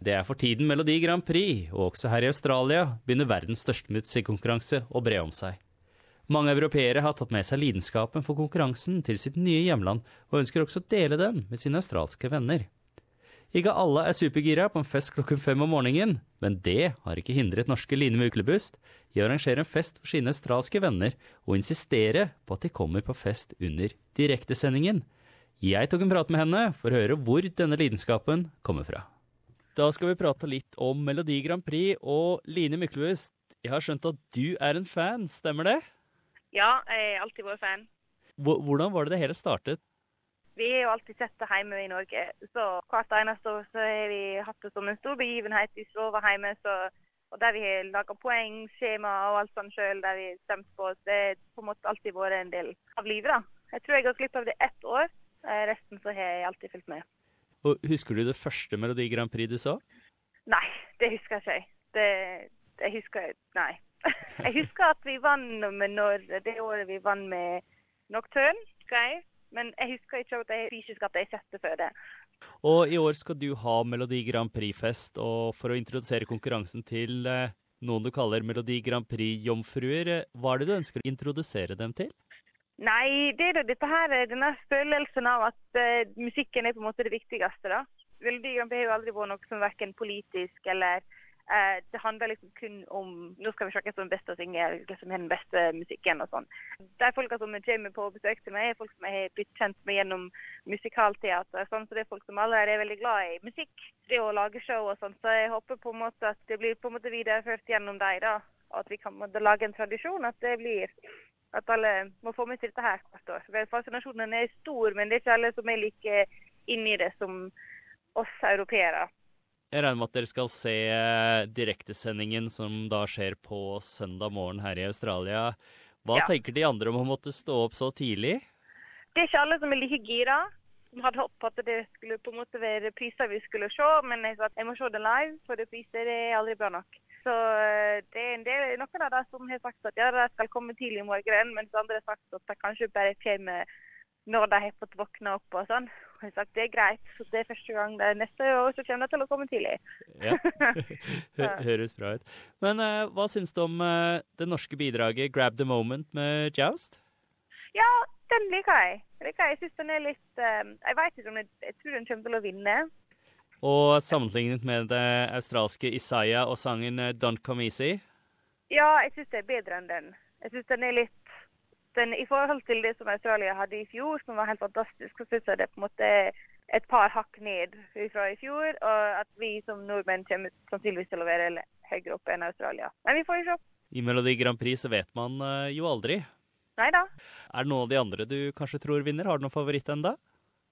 Det er for tiden Melodi Grand Prix, og også her i Australia begynner verdens største musikkonkurranse å bre om seg. Mange europeere har tatt med seg lidenskapen for konkurransen til sitt nye hjemland, og ønsker også å dele den med sine australske venner. Ikke alle er supergira på en fest klokken fem om morgenen, men det har ikke hindret norske Line Muklebust i å arrangere en fest for sine australske venner og insistere på at de kommer på fest under direktesendingen. Jeg tok en prat med henne for å høre hvor denne lidenskapen kommer fra. Da skal vi prate litt om Melodi Grand Prix og Line Myklebust. Jeg har skjønt at du er en fan, stemmer det? Ja, jeg har alltid vært fan. Hvordan var det det hele startet? Vi har jo alltid sett det hjemme i Norge. Så hvert eneste år så har vi hatt det som en stor begivenhet. Vi sover hjemme, så, og der vi har laga poeng, skjema og alt sånt sjøl, der vi har stemt på oss. Det har på en måte alltid vært en del av livet, da. Jeg tror jeg har glipp av det ett år. Eh, resten så har jeg alltid fulgt med. Og Husker du det første Melodi Grand Prix du så? Nei, det husker jeg ikke. Det, det husker jeg Nei. Jeg husker at vi vant med når, det året vi vant med Nocturne, Okay? Men jeg husker ikke at jeg fysisk at jeg har sett det før det. Og i år skal du ha Melodi Grand Prix-fest, og for å introdusere konkurransen til eh, noen du kaller Melodi Grand Prix-jomfruer, eh, hva er det du ønsker å introdusere dem til? Nei, det er da dette her, denne følelsen av at uh, musikken er på en måte det viktigste. da. Melodi Grand Prix har jo aldri vært noe som verken politisk eller uh, det handler liksom kun om nå skal vi se hvem som er best å synge, hvem som har den beste musikken og sånn. De folka som kommer på besøk til meg, er folk som jeg har blitt kjent med gjennom musikalteater. Sånn, så det er folk som allerede er veldig glad i musikk, det å lage show og sånn. Så jeg håper på en måte at det blir på en måte videreført gjennom dem, da. Og at vi kan lage en tradisjon. At det blir at alle må få med seg dette her hvert år. Fascinasjonen er stor, men det er ikke alle som er like inni det som oss europeere. Jeg regner med at dere skal se eh, direktesendingen som da skjer på søndag morgen her i Australia. Hva ja. tenker de andre om å måtte stå opp så tidlig? Det er ikke alle som er like gira. Som hadde håpet at det skulle på en måte være priser vi skulle se, men jeg sa at jeg må se det live, for det priser er aldri bra nok. Så eh, det er en del, noen av dem som har sagt at ja, de skal komme tidlig i morgen, mens andre har sagt at de kanskje bare kommer når de har fått våkne opp og sånn Og jeg har sagt det er greit. Så det er første gang det er neste år, så kommer de til å komme tidlig. ja, Høres bra ut. Men uh, hva syns du om uh, det norske bidraget 'Grab the Moment' med Joust? Ja, den liker jeg. Jeg, liker. jeg syns den er litt uh, Jeg vet ikke om jeg, jeg tror den kommer til å vinne. Og sammenlignet med det australske Isaiah og sangen 'Don't Come Easy'? Ja, jeg syns det er bedre enn den. Jeg syns den er litt den, I forhold til det som Australia hadde i fjor, som var helt fantastisk, så syns jeg det på en måte er et par hakk ned fra i fjor. Og at vi som nordmenn kommer sannsynligvis til å være høyere oppe enn Australia. Men vi får jo se. I Melodi Grand Prix så vet man uh, jo aldri. Nei da. Er det noen av de andre du kanskje tror vinner? Har du noen favoritt ennå?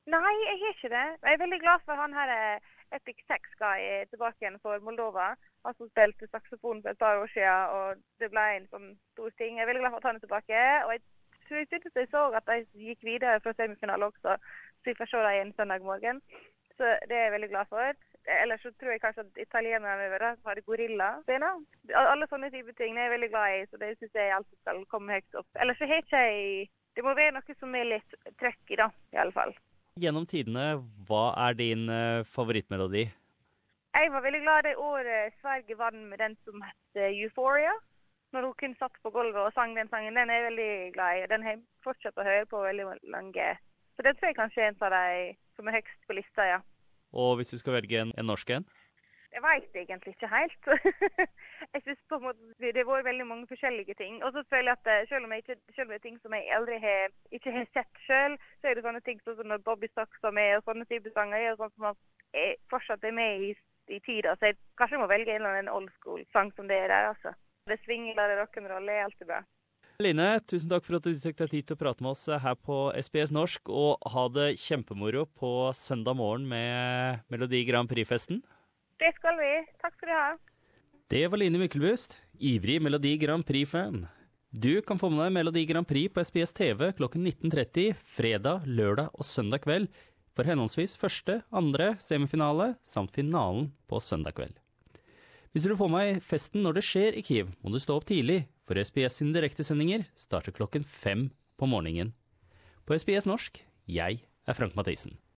Nei, jeg har ikke det. Jeg er veldig glad for han her eh, Epic Sex Guy tilbake igjen for Moldova. Han som spilte saksofon for et par år siden, og det ble en sånn stor ting. Jeg er veldig glad for at han er tilbake. Og jeg tror jeg syntes jeg så at de gikk videre fra semifinale også, så vi får se dem igjen søndag morgen. Så det er jeg veldig glad for. Ellers så tror jeg kanskje at italienerne vil ha det gorilla-scener. Alle sånne type ting er jeg veldig glad i, så det syns jeg alltid skal komme høyt opp. Ellers så har ikke jeg Det må være noe som er litt trøkk i, da, i alle fall. Gjennom tidene, hva er din uh, favorittmelodi? Jeg var veldig glad det året Sverige vant med den som het Euphoria når hun kun satt på gulvet og sang den sangen, den er jeg veldig glad i. Den har jeg fortsatt å høre på veldig lenge. Så den tror jeg kanskje er en av de som er høyest på lista, ja. Og hvis du skal velge en, en norsk en? Jeg veit egentlig ikke helt. jeg synes på en måte Det har vært veldig mange forskjellige ting. Og så føler jeg at eh, selv om, jeg ikke, selv om det er ting som jeg aldri har, ikke har sett sjøl, så er det sånne ting som når Bobby Stocks er med, og sånne type sanger er sånn som jeg fortsatt er med i, i tida. Så jeg kanskje må velge en eller annen old school-sang som det er der, altså. Det swingler rock'n'roll er alltid bra. Line, tusen takk for at du tok deg tid til å prate med oss her på SBS Norsk, og ha det kjempemoro på søndag morgen med Melodi Grand Prix-festen. Det skal vi. Takk skal du ha. Det var Line Myklebust, ivrig Melodi Grand Prix-fan. Du kan få med deg Melodi Grand Prix på SBS TV klokken 19.30 fredag, lørdag og søndag kveld for henholdsvis første, andre semifinale samt finalen på søndag kveld. Hvis du får med festen når det skjer i Kiev, må du stå opp tidlig, for SBS sine direktesendinger starter klokken fem på morgenen. På SBS norsk, jeg er Frank Mathisen.